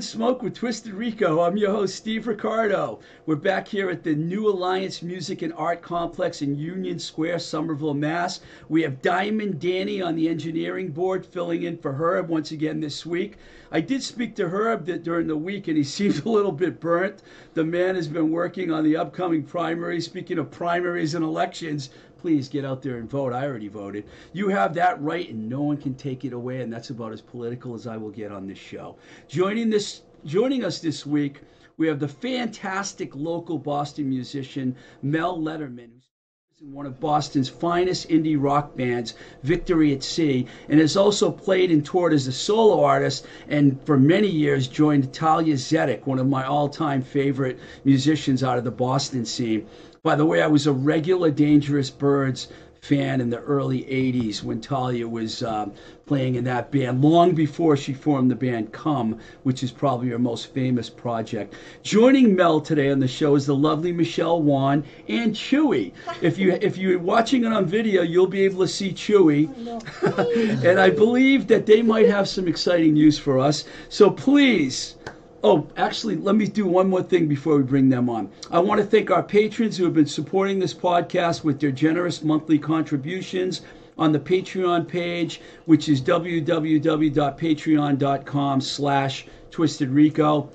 Smoke with Twisted Rico. I'm your host, Steve Ricardo. We're back here at the New Alliance Music and Art Complex in Union Square, Somerville, Mass. We have Diamond Danny on the engineering board filling in for Herb once again this week. I did speak to Herb during the week and he seemed a little bit burnt. The man has been working on the upcoming primaries. Speaking of primaries and elections, please get out there and vote. I already voted. You have that right, and no one can take it away. And that's about as political as I will get on this show. Joining this, joining us this week, we have the fantastic local Boston musician Mel Lederman. One of Boston's finest indie rock bands, Victory at Sea, and has also played and toured as a solo artist, and for many years joined Thalia Zedek, one of my all-time favorite musicians out of the Boston scene. By the way, I was a regular Dangerous Birds fan in the early 80s when Thalia was um, playing in that band, long before she formed the band Come, which is probably her most famous project. Joining Mel today on the show is the lovely Michelle Wan and Chewy. If you if you're watching it on video, you'll be able to see Chewy. and I believe that they might have some exciting news for us. So please Oh, actually, let me do one more thing before we bring them on. I want to thank our patrons who have been supporting this podcast with their generous monthly contributions on the Patreon page, which is www.patreon.com slash twistedrico.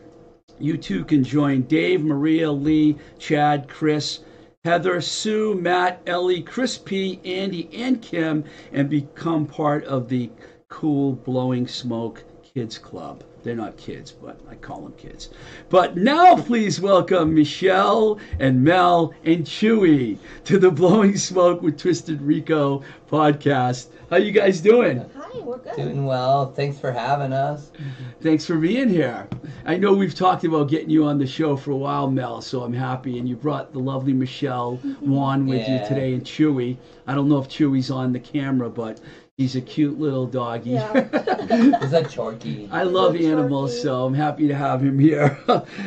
You too can join Dave, Maria, Lee, Chad, Chris, Heather, Sue, Matt, Ellie, Chris P, Andy, and Kim, and become part of the Cool Blowing Smoke Kids Club. They're not kids, but I call them kids. But now, please welcome Michelle and Mel and Chewy to the Blowing Smoke with Twisted Rico podcast. How you guys doing? Hi, we're good. Doing well. Thanks for having us. Thanks for being here. I know we've talked about getting you on the show for a while, Mel, so I'm happy. And you brought the lovely Michelle Juan with Yeah. you today and Chewy. I don't know if Chewy's on the camera, but he's a cute little doggy. Yeah. Is that Chorky? I love Little animals, Chorky. so I'm happy to have him here.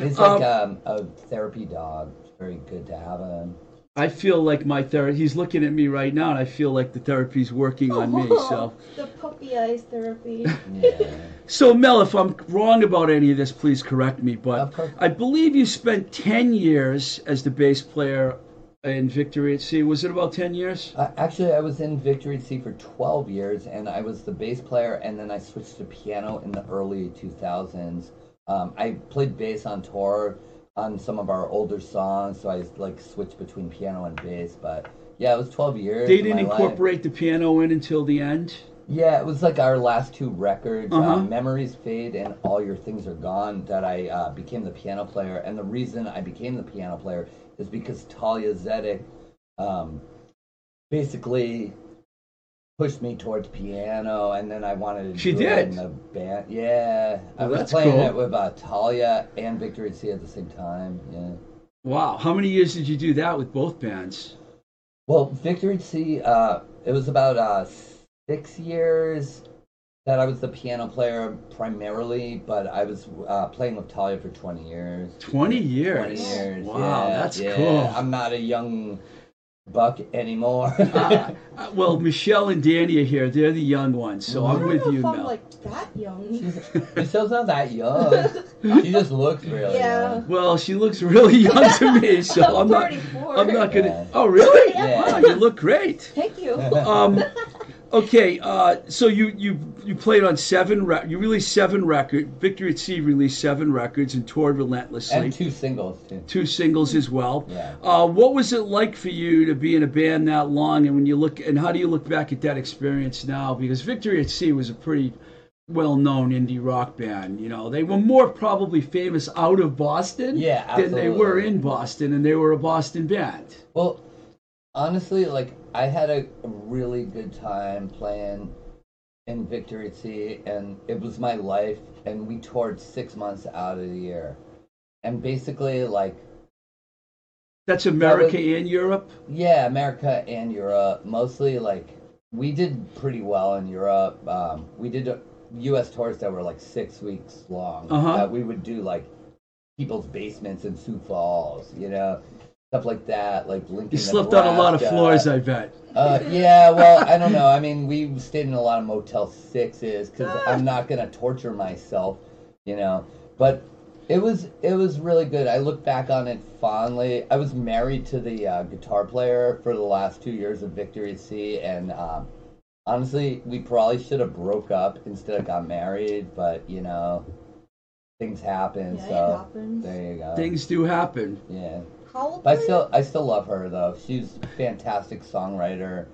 He's Um, like um, a therapy dog. It's very good to have him. I feel like my therapy. He's looking at me right now, and I feel like the therapy's working on me. So, the puppy eyes therapy. Yeah. so Mel, if I'm wrong about any of this, please correct me. But Of course. I believe you spent ten years as the bass player in Victory at Sea. Was it about ten years? Uh, actually, I was in Victory at Sea for 12 years, and I was the bass player, and then I switched to piano in the early 2000s. Um, I played bass on tour on some of our older songs, so I like switched between piano and bass. But yeah, it was 12 years. They didn't my life. incorporate the piano in until the end. Yeah, it was like our last two records, Uh-huh. um, Memories Fade and All Your Things Are Gone, that I uh, became the piano player. And the reason I became the piano player is because Thalia Zedek um, basically pushed me towards piano, and then I wanted to She do it did? in the band. Yeah, I was playing cool. it with uh, Thalia and Victory C at the same time. Yeah. Wow, how many years did you do that with both bands? Well, Victory Sea, uh, it was about uh, six years that I was the piano player primarily, but I was uh, playing with Thalia for 20 years. Twenty years. 20 years. Wow, yeah, that's yeah. cool. I'm not a young buck anymore. Uh, well, Michelle and Danny are here. They're the young ones, so I I'm with you, if I'm Mel. like that young. Michelle's not that young. She just looks really Yeah. young. Well, she looks really young to me, so I'm, I'm not. I'm not gonna. Yeah. Oh, really? Yeah. Wow, you look great. Thank you. Um, okay, uh, so you you you played on seven. Re- you released seven records. Victory at Sea released seven records and toured relentlessly. And two singles, too. Two singles as well. Yeah. Uh, what was it like for you to be in a band that long? And when you look, and how do you look back at that experience now? Because Victory at Sea was a pretty well-known indie rock band. You know, they were more probably famous out of Boston Yeah, than they were in Boston, and they were a Boston band. Well, honestly, like I had a really good time playing in Victory Sea, and it was my life. And we toured six months out of the year, and basically, like, That's America was- and Europe. yeah, America and Europe, mostly like we did pretty well in Europe. Um, we did uh, U.S. tours that were like six weeks long. Uh-huh. That we would do like people's basements in Sioux Falls, you know, stuff like that. Like Lincoln. You slept on a lot of floors, I bet. Uh, yeah, well, I don't know. I mean, we stayed in a lot of Motel Sixes because I'm not gonna torture myself you know. But it was it was really good. I look back on it fondly. I was married to the uh, guitar player for the last two years of Victory at Sea, and um, honestly, we probably should have broke up instead of got married. But you know, things happen. Yeah, it so happens. there you go. Things do happen. Yeah. How old I still I still love her though. She's a fantastic songwriter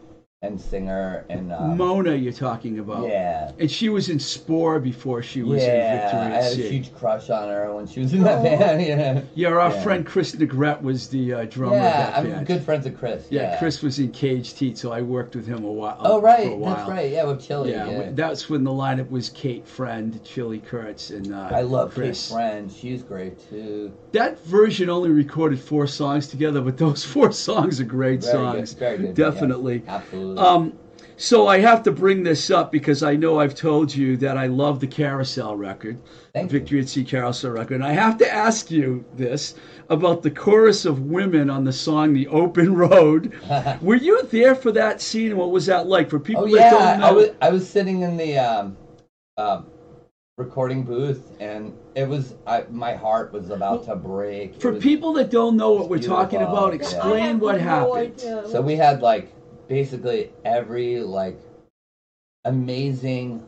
and singer and um, Mona, you're talking about. yeah. And she was in Spore before she was in Yeah, Victory I had a huge crush on her when she was in that Oh. band. Yeah, Yeah, our Yeah. friend Chris Negrete was the uh, drummer yeah, I'm band. good friends with Chris. Yeah, Yeah, Chris was in Caged Heat, so I worked with him a while. Oh for a right, while. that's right. Yeah, with Chili. Yeah, Yeah, that's when the lineup was Kate Friend, Chili Kurtz, and uh, I love Chris. Kate Friend. She's great too. That version only recorded four songs together, but those four songs are great Very songs. good. Very good. Definitely. yes, absolutely. Um, so I have to bring this up because I know I've told you that I love the Carousel record, Thank you. At Sea Carousel record, and I have to ask you this about the chorus of women on the song "The Open Road." Were you there for that scene? and What was that like for people Oh that yeah, don't know? I was I was sitting in the um, um, recording booth, and it was I, my heart was about to break. It for was- people that don't know what we're Beautiful. talking about, explain I have what no happened. idea. So we had like basically every like amazing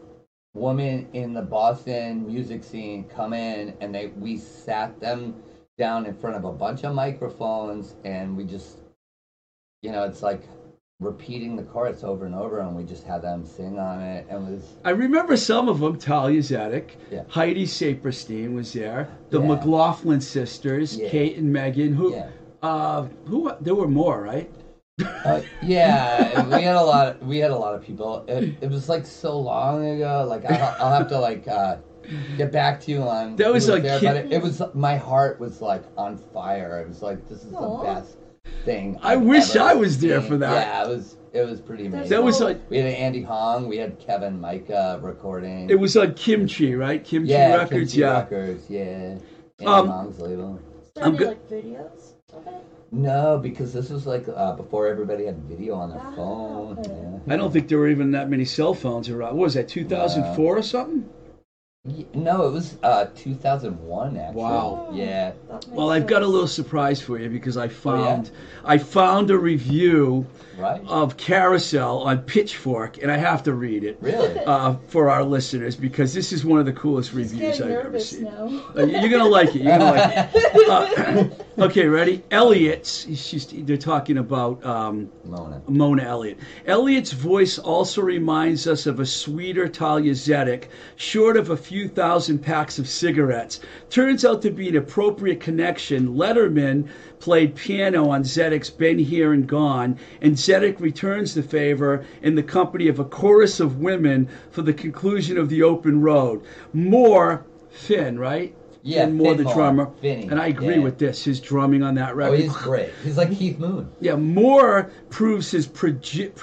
woman in the Boston music scene come in, and they we sat them down in front of a bunch of microphones, and we just, you know, it's like repeating the chorus over and over, and we just had them sing on it, and it was I remember some of them. Thalia Zedek, Yeah. Heidi Saperstein was there. The Yeah. McLaughlin sisters, Yeah. Kate and Megan. Who? Uh, who? There were more, right? Uh, yeah, we had a lot. we had a lot of people. It, it was like so long ago. Like I'll, I'll have to like uh, get back to you on. That who was like there, but it, it was my heart was like on fire. It was like this is Aw. the best thing. I I've wish ever I was there for that. Yeah, it was. It was pretty amazing. That was like we had Andy Hong. We had Kevin Micka recording. it was on Kimchee, right? Kimchee yeah, Records. Kimchee yeah. Records. Yeah. Andy Um, Hong's label. Is I'm any go- like videos of it? No, because this was like uh, before everybody had video on their Ah, phone. okay. Yeah. I don't think there were even that many cell phones around. What was that? 2004 or something? Y- No, it was uh 2001 actually. Wow. Yeah. Well, I've got a little surprise for you because I Oh, yeah? found I found a review Right. of Carousel on Pitchfork, and I have to read it. Really? uh, for our listeners because this is one of the coolest He's reviews I've ever seen. now. Uh, you're gonna like it. You're gonna like it. Uh, okay, ready? Elliot's. She's, they're talking about um, Mona. Mona Elliott. Elliot's voice also reminds us of a sweeter Thalia Zedek, short of a few thousand packs of cigarettes. Turns out to be an appropriate connection. Lederman played piano on Zedek's Been Here and Gone, and Zedek returns the favor in the company of a chorus of women for the conclusion of The Open Road. More Finn, right? Yeah, Finn Moore, Finn the Moore, drummer. Finny, and I agree yeah. with this. His drumming on that Oh, record. he's great. He's like Keith Moon. Yeah, Moore proves his prodi-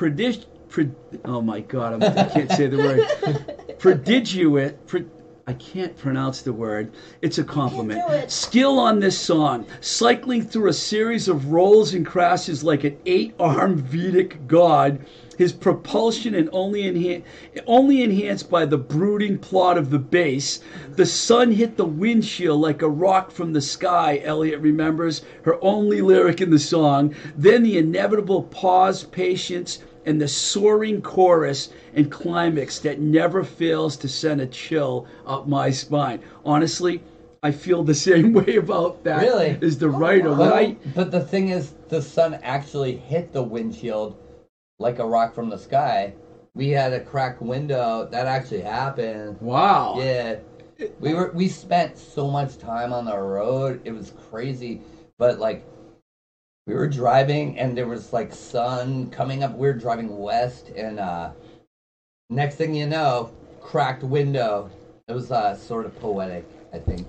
pro- oh my god, I'm, I can't say the word. Prodigiate. Pro- I can't pronounce the word. It's a compliment. Skill on this song, cycling through a series of rolls and crashes like an eight-armed Vedic god. His propulsion and only enhan- only enhanced by the brooding plot of the bass. The sun hit the windshield like a rock from the sky. Elliot remembers her only lyric in the song. Then the inevitable pause, patience, and the soaring chorus and climax that never fails to send a chill up my spine. Honestly, I feel the same way about that Really? as the writer. But, I, but the thing is, the sun actually hit the windshield like a rock from the sky. We had a cracked window. That actually happened. wow. Yeah. We were we spent so much time on the road. It was crazy. But like we were driving and there was like sun coming up. We were driving west and uh next thing you know, cracked window. It was uh sort of poetic, I think.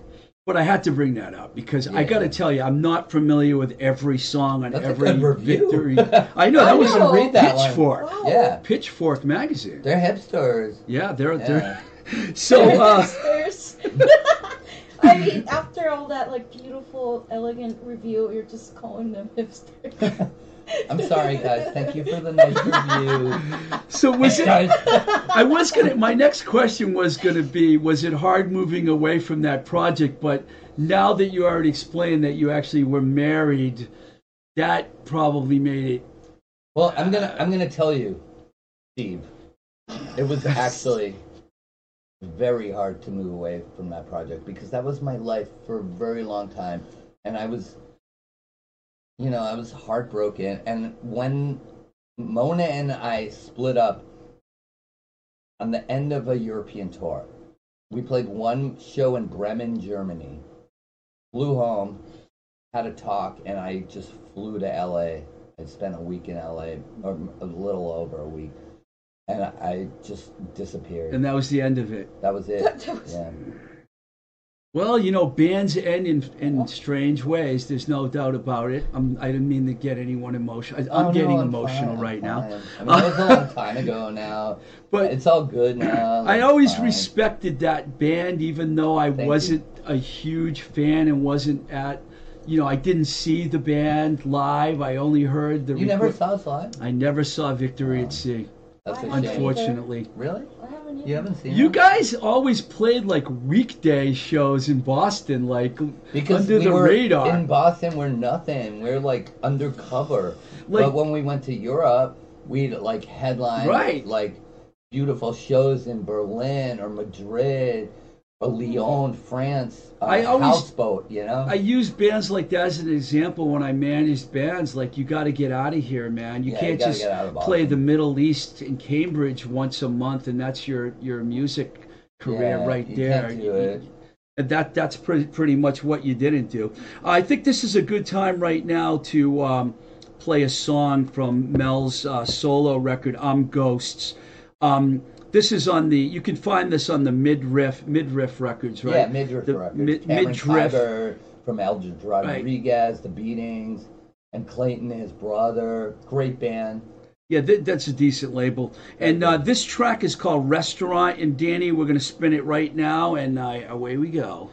But I had to bring that up because I got to tell you, I'm not familiar with every song on That's a every good review. victory. I know that I was know. a Read that one. Pitchfork. Wow. Yeah. Pitchfork magazine. They're hipsters. Yeah, they're Yeah. they're. So uh, There's- I mean, after all that, like beautiful, elegant review, you're just calling them hipsters. I'm sorry, guys. Thank you for the nice review. So was it? I was gonna. My next question was gonna be: Was it hard moving away from that project? But now that you already explained that you actually were married, that probably made it. well, I'm gonna I'm gonna tell you, Steve. It was actually very hard to move away from that project because that was my life for a very long time, and I was, you know, I was heartbroken. And when Mona and I split up on the end of a European tour, we played one show in Bremen, Germany. Flew home, had a talk, and I just flew to LA. I spent a week in LA, or a little over a week, and I just disappeared. And that was the end of it. that was it. That was- Yeah. Well, you know, bands end in, in strange ways. There's no doubt about it. I'm, I didn't mean to get anyone emotional. I, I'm Oh, no, getting I'm emotional fine, I'm right now. fine. I mean, it was a long time ago now, But it's all good now. I always fine. respected that band, even though I Thank wasn't a huge fan and wasn't at, you know, I didn't see the band live. I only heard the. You never saw us live? I never saw Victory Oh. at Sea, That's a I shame. unfortunately. Really? I haven't. You haven't seen You us? guys always played like weekday shows in Boston, like because under we the were radar. in Boston. We're nothing. We're like undercover. Like- but when we went to Europe, we'd like headline Right. like beautiful shows in Berlin or Madrid or Lyon, France. Uh, I always- houseboat. You know. I use bands like that as an example when I managed bands. Like you got to get out of here, man. You Yeah, can't gotta just get out of play the Middle East in Cambridge once a month, and that's your your music career Yeah, right you there. can't do it. And that that's pretty pretty much what you didn't do. I think this is a good time right now to um, play a song from Mel's uh, solo record, "I'm Ghosts." Um, this is on the. You can find this on the Midriff Midriff Records, right? Yeah, midriff The records. mid- midriff. Tiger from Eldridge Rodriguez, The Beatings, and Clayton, his brother. Great band. Yeah, th- that's a decent label. And uh, this track is called Restaurant. And Danny, we're going to spin it right now, and uh, away we go.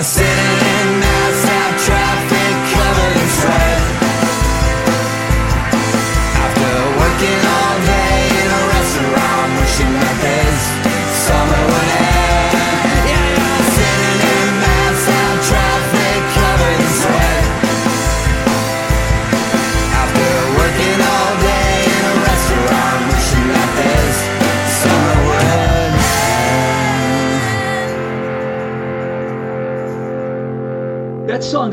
I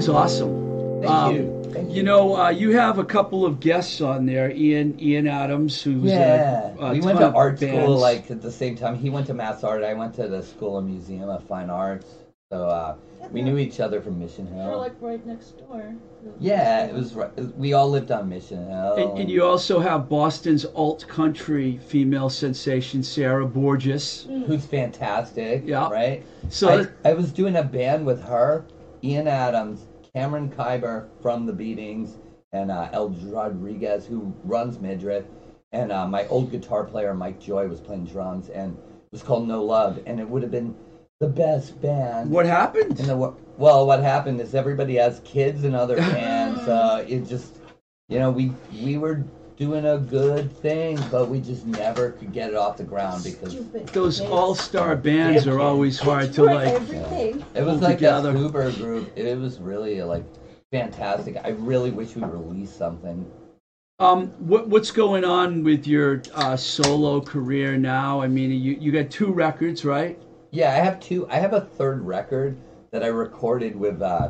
song's awesome. Thank Um, you. Thank You know, uh, you have a couple of guests on there. Ian Ian Adams, who's Yeah, a, a we went to of art school like at the same time. He went to Mass Art. I went to the School of Museum of Fine Arts. So uh, we knew each other from Mission Hill. We're like right next door. yeah, it was. right- We all lived on Mission Hill. And, and you also have Boston's alt country female sensation Sarah Borges. who's fantastic. Yeah. Right. So I, I was doing a band with her, Ian Adams, Cameron Kyber from the Beatings, and uh, El Rodriguez, who runs Midriff, and uh, my old guitar player Mike Joy was playing drums, and it was called No Love, and it would have been the best band. what happened? In the well, what happened is everybody has kids and other bands. uh, it just, you know, we we were doing a good thing, but we just never could get it off the ground because Stupid Those kids. all star bands are always hard to like. everything. It was like together. a super group. It was really like fantastic. I really wish we released something. Um, what, what's going on with your uh, solo career now? I mean, you you got two records, right? Yeah, I have two. I have a third record that I recorded with uh,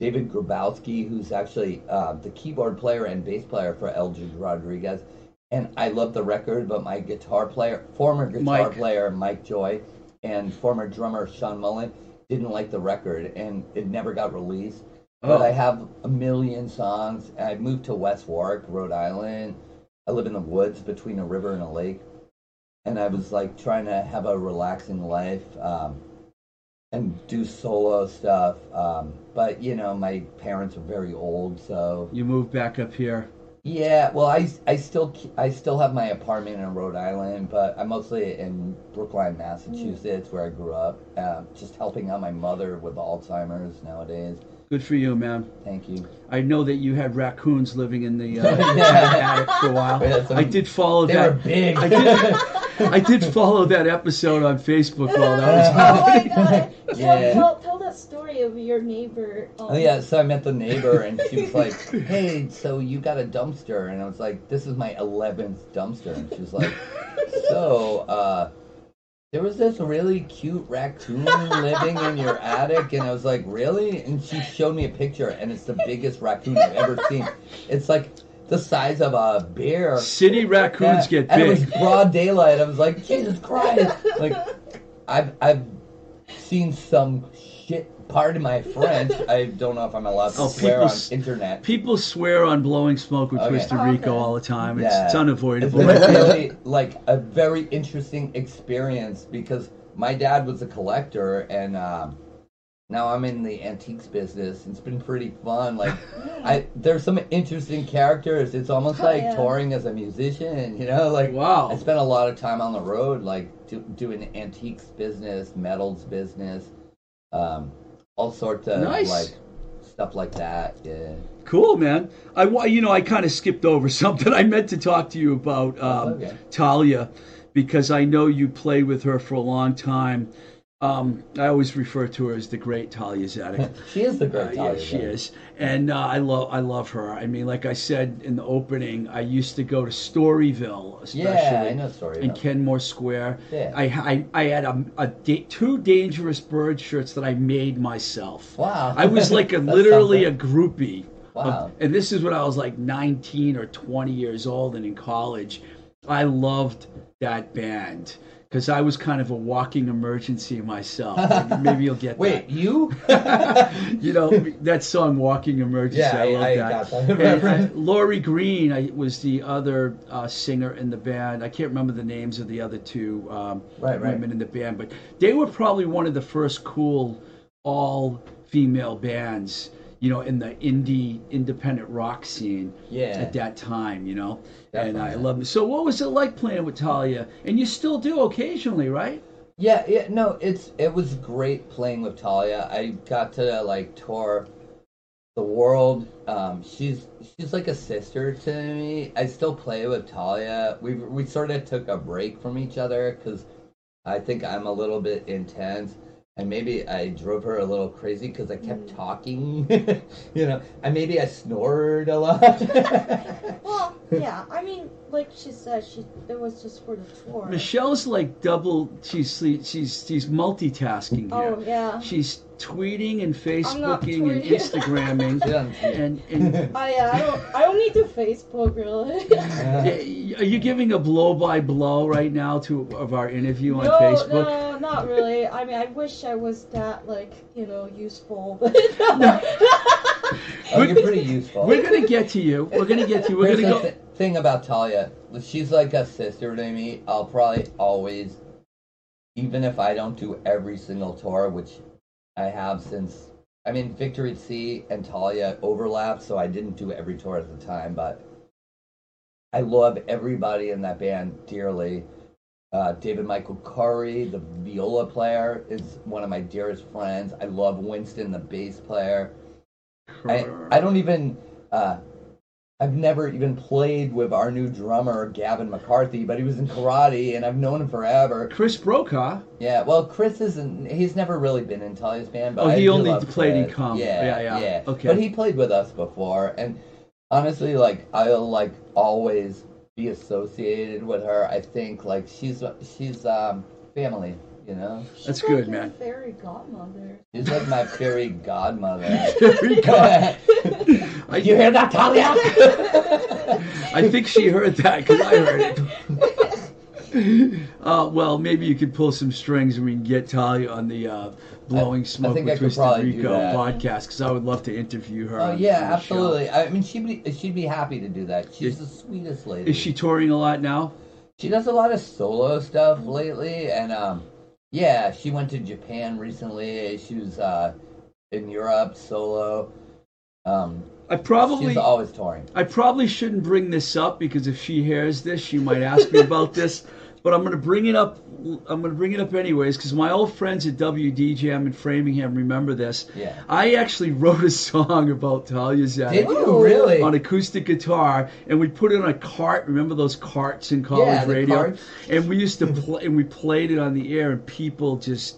David Grabowski, who's actually uh, the keyboard player and bass player for Eldridge Rodriguez. And I love the record, but my guitar player, former guitar Mike. player Mike Joy, and former drummer Sean Mullen didn't like the record, and it never got released. But Oh. I have a million songs. I moved to West Warwick, Rhode Island. I live in the woods between a river and a lake. And I was like trying to have a relaxing life um, and do solo stuff. Um, but, you know, my parents are very old, so You moved back up here. yeah. Well, I, I still I still have my apartment in Rhode Island, but I'm mostly in Brookline, Massachusetts, where I grew up. Um, just helping out my mother with Alzheimer's nowadays. Good for you, man. Thank you. I know that you had raccoons living in the uh, Yeah. attic for a while. Yeah, some- I did follow They that. were big. I did. I did follow that episode on Facebook while that was Oh my happening. god! Yeah. Tell, tell, tell that story of your neighbor. Um, Oh yeah, so I met the neighbor and she was like, "Hey, so you got a dumpster?" And I was like, "This is my eleventh dumpster." And she was like, "So, uh, there was this really cute raccoon living in your attic," and I was like, "Really?" And she showed me a picture, and it's the biggest raccoon I've ever seen. It's like the size of a bear. City raccoons Yeah, get and it was broad daylight. I was like, Jesus Christ! Like, I've I've seen some shit. Pardon my French. I don't know if I'm allowed to Oh, swear people on s- internet. People swear on blowing smoke with Okay. Twisted Okay. Rico all the time. It's, Yeah. it's It's unavoidable. been really like a very interesting experience because my dad was a collector and um, now I'm in the antiques business. It's been pretty fun. Like, I there's some interesting characters. It's almost Oh, like yeah. touring as a musician. You know, like Wow. I spent a lot of time on the road, like do, doing antiques business, metals business, um, all sorts of Nice. like stuff like that. Yeah. Cool, man. I you know I kind of skipped over something. I meant to talk to you about um, Okay. Thalia because I know you played with her for a long time. Um, I always refer to her as the great Thalia Zedek. She is the Uh, great yeah, Thalia she is, and uh, I love I love her. I mean, like I said in the opening, I used to go to Storyville, especially Yeah, I know story. in Kenmore Square. Yeah. I, I I had a, a da- two dangerous bird shirts that I made myself. Wow. I was like a literally a something. groupie. of- Wow. and this is when I was like 19 or 20 years old and in college. I loved that band because I was kind of a walking emergency myself. Maybe, you'll get Wait, you? that. you know that song "Walking Emergency." Yeah, I, love I that. got that uh. Lori Green I, was the other uh, singer in the band. I can't remember the names of the other two um, Right, right. women in the band, but they were probably one of the first cool all-female bands. You know, in the indie independent rock scene Yeah. at that time. You know, and I love it. So, what was it like playing with Thalia? And you still do occasionally, right? Yeah, yeah, no, it's it was great playing with Thalia. I got to like tour the world. Um, she's she's like a sister to me. I still play with Thalia. We we sort of took a break from each other because I think I'm a little bit intense, and maybe I drove her a little crazy because I kept mm. talking. you know, and maybe I snored a lot. Well, yeah. I mean, like she said, she it was just for the tour. Michelle's like double. She's she's she's multitasking here. Oh yeah. She's tweeting and not Facebooking and. Instagramming. She and, and I, uh, I don't. I don't need to Facebook really. Yeah, Are you giving a blow by blow right now to of our interview on no, Facebook? no, not really. I mean, I wish I was that like you know useful, but Oh, you're pretty useful. We're gonna get to you. We're gonna get to you. We're Here's gonna the go. thi- thing about Thalia. She's like a sister to me. I'll probably always, even if I don't do every single tour, which I have since. I mean, Victory at Sea and Thalia overlap, so I didn't do every tour at the time, but I love everybody in that band dearly. Uh, David Michael Curry, the viola player, is one of my dearest friends. I love Winston, the bass player. I, I don't even uh, I've never even played with our new drummer Gavin McCarthy, but he was in karate and I've known him forever. Chris Brokaw. Yeah, well, Chris isn't. He's never really been in Thalia's band, but Oh, I he only played in. Come. Yeah, Yeah, yeah. yeah. Okay. but he played with us before, and honestly, like I'll like always be associated with her. I think like she's she's um family, you know. She's That's like good, your man. Fairy godmother. She's like my fairy godmother. Very good. You hear that, Thalia? I think she heard that because I heard it. Uh, well, maybe you could pull some strings and we can get Thalia on the uh, Blowing I Smoke think with I Twisted Rico podcast because I would love to interview her. Oh yeah, on show. absolutely. I mean, she'd be she'd be happy to do that. She's Is- the sweetest lady. Is she touring a lot now? She does a lot of solo stuff lately, and um, yeah, she went to Japan recently. She was uh, in Europe solo. Um, I probably she's always touring. I probably shouldn't bring this up because if she hears this, she might ask me about this. But I'm going to bring it up. I'm going to bring it up anyways because my old friends at WDJM in Framingham remember this. Yeah. I actually wrote a song about Thalia Zedek Did you really? on acoustic guitar, and we put it on a cart. Remember those carts in college Yeah, radio? carts. And we used to play, and we played it on the air, and people just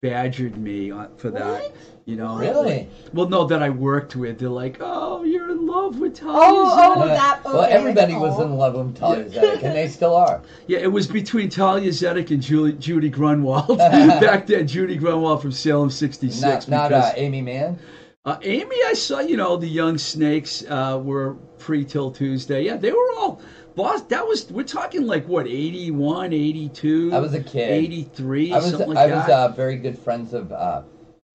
badgered me for that. What? You know, Really? Well, no, that I worked with. They're like, "Oh, you're in love with Thalia Oh, oh, that. well, okay. everybody was Oh. in love with Thalia Zedek, and they still are. Yeah, it was between Thalia Zedek and Julie, Judy Grunwald. Back then, Judy Grunwald from Salem 66. Not, not uh, Aimee Mann. Uh, Aimee, I saw, you know, the Young Snakes uh, were pre 'Til Tuesday. Yeah, they were all. Boss, that was, we're talking like what, 81, 82? I was a kid. 83, I was something like I that. was uh, very good friends of. Uh,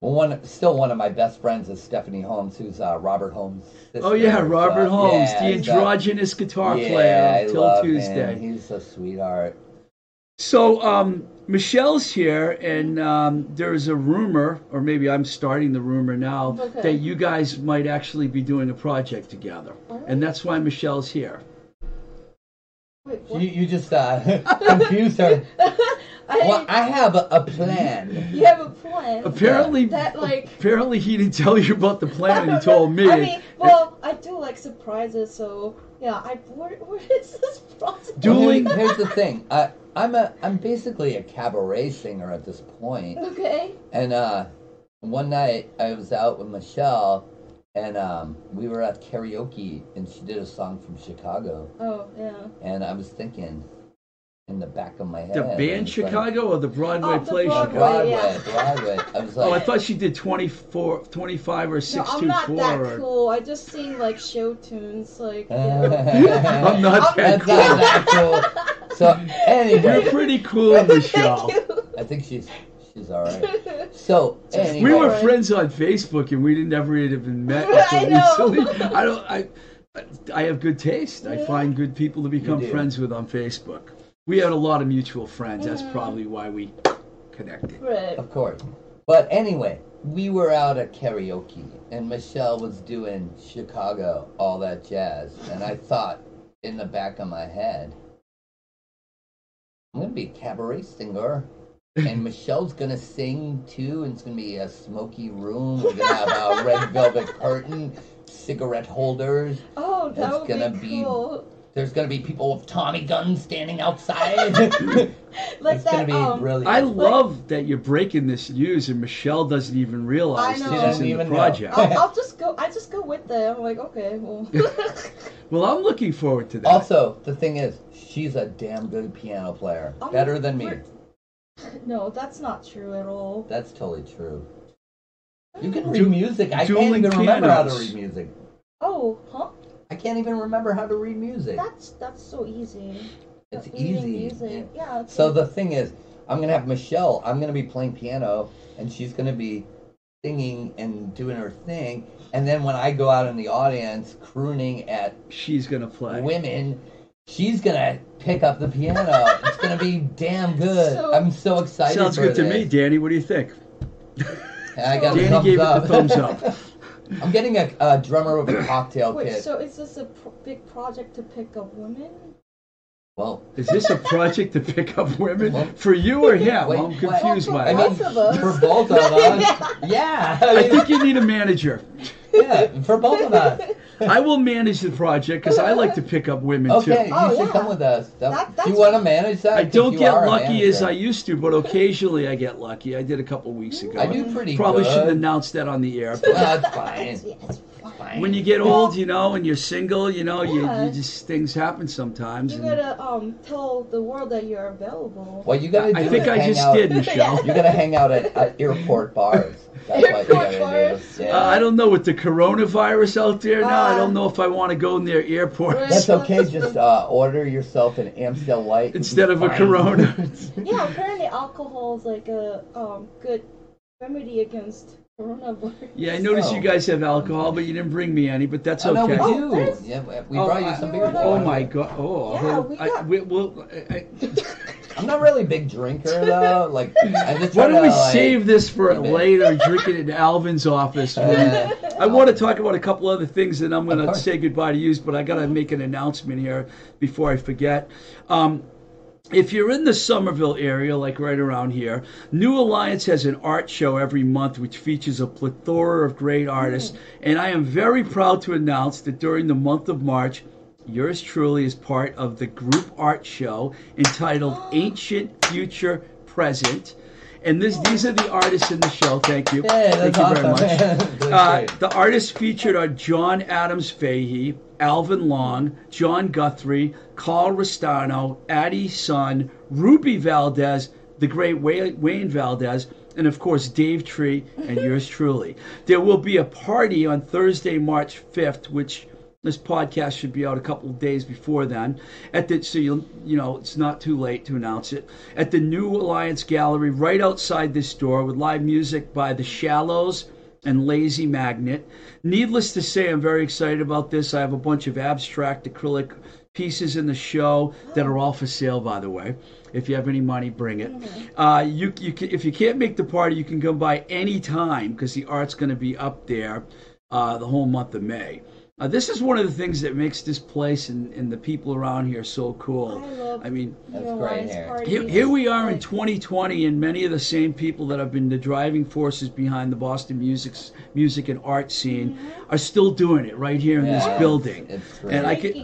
one still one of my best friends is Stephanie Holmes, who's uh, Robert Holmes' sister. oh, yeah, Robert Holmes, yeah, the uh, androgynous guitar yeah, player 'Til Tuesday. Him. He's a sweetheart. So um, Michelle's here, and um, there's a rumor, or maybe I'm starting the rumor now, Okay. that you guys might actually be doing a project together, and that's why Michelle's here. Wait, what? You, you just uh, confused her. I, Well, I have a, a plan. you have a plan. Apparently, That like. apparently he didn't tell you about the plan. He told me. I mean, well, I do like surprises, so yeah. I where, where is this process? Dueling- here's the thing. I, I'm a I'm basically a cabaret singer at this point. Okay. And uh, one night I was out with Michelle, and um, we were at karaoke, and she did a song from Chicago, Oh yeah. and I was thinking, in the back of my head, the I band was like, Chicago or the Broadway Oh, the play Broadway, Chicago? Broadway, yeah. Broadway. I was like, Oh, I thought she did 24, 25 or No, 624. I'm not that or... cool. I just sing like show tunes, like. You I'm know. I'm not that That's not that cool. So anyway. You're pretty cool, Michelle. Thank you. I think she's she's all right. So anyway, We were friends on Facebook, and we didn't ever even met I until know. recently. I don't. I, I have good taste. I find good people to become friends with on Facebook. We had a lot of mutual friends. That's probably why we connected. Right. Of course. But anyway, we were out at karaoke and Michelle was doing Chicago, all that jazz. And I thought in the back of my head, I'm going to be a cabaret singer. And Michelle's going to sing too. And it's going to be a smoky room. We're to have a red velvet curtain, cigarette holders. Oh, that It's would gonna be, be- cool. There's going to be people with Tommy guns standing outside. Like it's gonna be um, brilliant. I love that you're breaking this news, and Michelle doesn't even realize I that know. she's She doesn't in the even know. project. I'll, I'll just go. I just go with them. I'm like, okay, well. Well, I'm looking forward to that. Also, the thing is, she's a damn good piano player. I'm- Better than me. no, that's not true at all. That's totally true. You can Du- read music. I can't dueling even remember how to read music. Oh, huh? I can't even remember how to read music. That's that's so easy. It's easy. Music. Yeah. It's So like- the thing is, I'm gonna have Michelle. I'm gonna be playing piano, and she's gonna be singing and doing her thing. And then when I go out in the audience crooning at She's gonna play. women, she's gonna pick up the piano. it's gonna be damn good. So- I'm so excited. Sounds for good to me, Danny. What do you think? I got Danny thumbs gave it the thumbs up. I'm getting a, a drummer with a cocktail Wait, kit. so is this a pro- big project to pick up women? well, Is this a project to pick up women Well- for you or him? Wait, I'm what? confused Well, by I it. mean, Both of us. for both of us, yeah. I I mean, think you need a manager. Yeah, for both of us. I will manage the project because I like to pick up women Okay, too. you Oh, should yeah. come with us. That- That- do you that's- want to manage that? I 'Cause don't you get are a lucky as manager. I used to, but occasionally I get lucky. I did a couple weeks ago. I do pretty Probably good. shouldn't announce that on the air. Well, But that's fine. It's, yeah, it's fine. Fine. when you get old, you know, and you're single, you know, you, Yeah. you just things happen sometimes. You and gotta um tell the world that you're available. what you gotta do I think I just out, did, Michelle. You gotta hang out at, at airport bars. That's what you Airport bars? do. Uh, I don't know with the coronavirus out there now. I Ah. don't know if I want to go near airports That's okay. Just uh, order yourself an Amstel Light instead of a Corona. Yeah, apparently alcohol is like a um good remedy against coronavirus. Yeah, I noticed you Oh. guys have alcohol, but you didn't bring me any. But that's Oh, no, we okay. Oh, do. there's- Yeah, we Oh, brought you I- some beer. Oh my god! Oh, Yeah, hold- we I, got- we, we'll, I, I, I'm not really a big drinker though. Like, I just why try don't we to, like, save this for keep it. later? Drink it in Alvin's office. Uh, I want to talk about a couple other things, and I'm going Of to course. say goodbye to you. But I got to make an announcement here before I forget. Um, if you're in the Somerville area, like right around here, New Alliance has an art show every month which features a plethora of great artists. And I am very proud to announce that during the month of March, yours truly is part of the group art show entitled Ancient Future Present. And this, these are the artists in the show. Thank you. Yeah, Thank you very much. Uh, the artists featured are John Adams Fahey, Alvin Long, John Guthrie, Carl Restano, Addie Sun, Ruby Valdez, the great Wayne Valdez, and of course Dave Tree and yours truly. There will be a party on Thursday, March 5th, which this podcast should be out a couple of days before then. At the so you you know it's not too late to announce it at the New Alliance Gallery right outside this door with live music by the Shallows and Lazy Magnet. Needless to say, I'm very excited about this. I have a bunch of abstract acrylic pieces in the show that are all for sale, by the way. If you have any money, bring it. Uh, you, you can, if you can't make the party, you can come by any time because the art's going to be up there uh, the whole month of May. Uh, this is one of the things that makes this place and, and the people around here so cool. I love I mean, That's great hair. here, here we are in 2020, and many of the same people that have been the driving forces behind the Boston music, music and art scene are still doing it right here in Yeah, this building. It's great. And I could.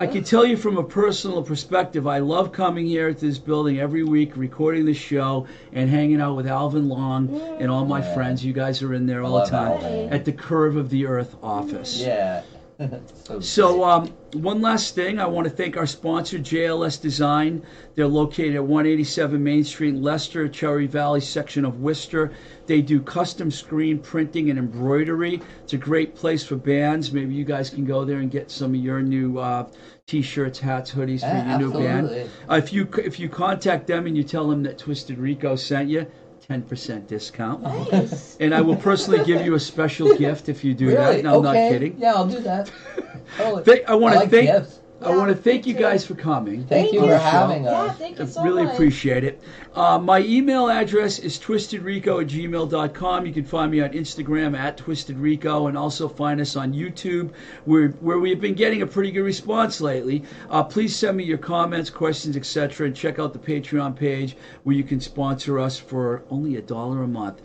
I can tell you from a personal perspective, I love coming here to this building every week, recording the show, and hanging out with Alvin Long and all my Yeah. friends. You guys are in there I all the time Alvin. at the Curve of the Earth office. yeah. So, So, um, one last thing, I want to thank our sponsor, JLS Design. They're located at 187 Main Street, Leicester, Cherry Valley section of Worcester. They do custom screen printing and embroidery. It's a great place for bands. Maybe you guys can go there and get some of your new uh, t-shirts, hats, hoodies for Yeah, your new band. Uh, if you if you contact them and you tell them that Twisted Rico sent you, 10% discount. Nice. And I will personally give you a special gift if you do that. really? No, I'm not kidding. Yeah, I'll do that. Totally. I want to like thank gifts. I want to thank you too. guys for coming. Thank you for you. having Yeah, us. thank you so really much. appreciate it. Uh, my email address is twistedrico at gmail.com. You can find me on Instagram at twistedrico and also find us on YouTube where, where we've been getting a pretty good response lately. Uh, please send me your comments, questions, etc. and check out the Patreon page where you can sponsor us for only a dollar a month.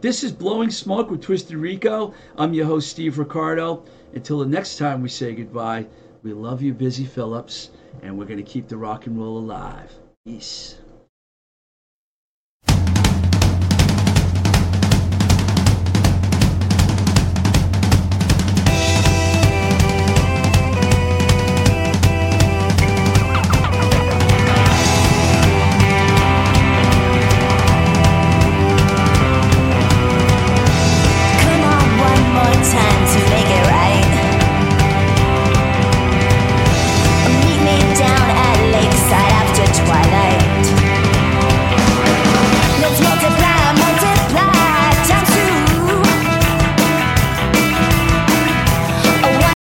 This is Blowing Smoke with Twisted Rico. I'm your host, Steve Ricardo. Until the next time we say goodbye, we love you, Busy Phillips, and we're going to keep the rock and roll alive. Peace.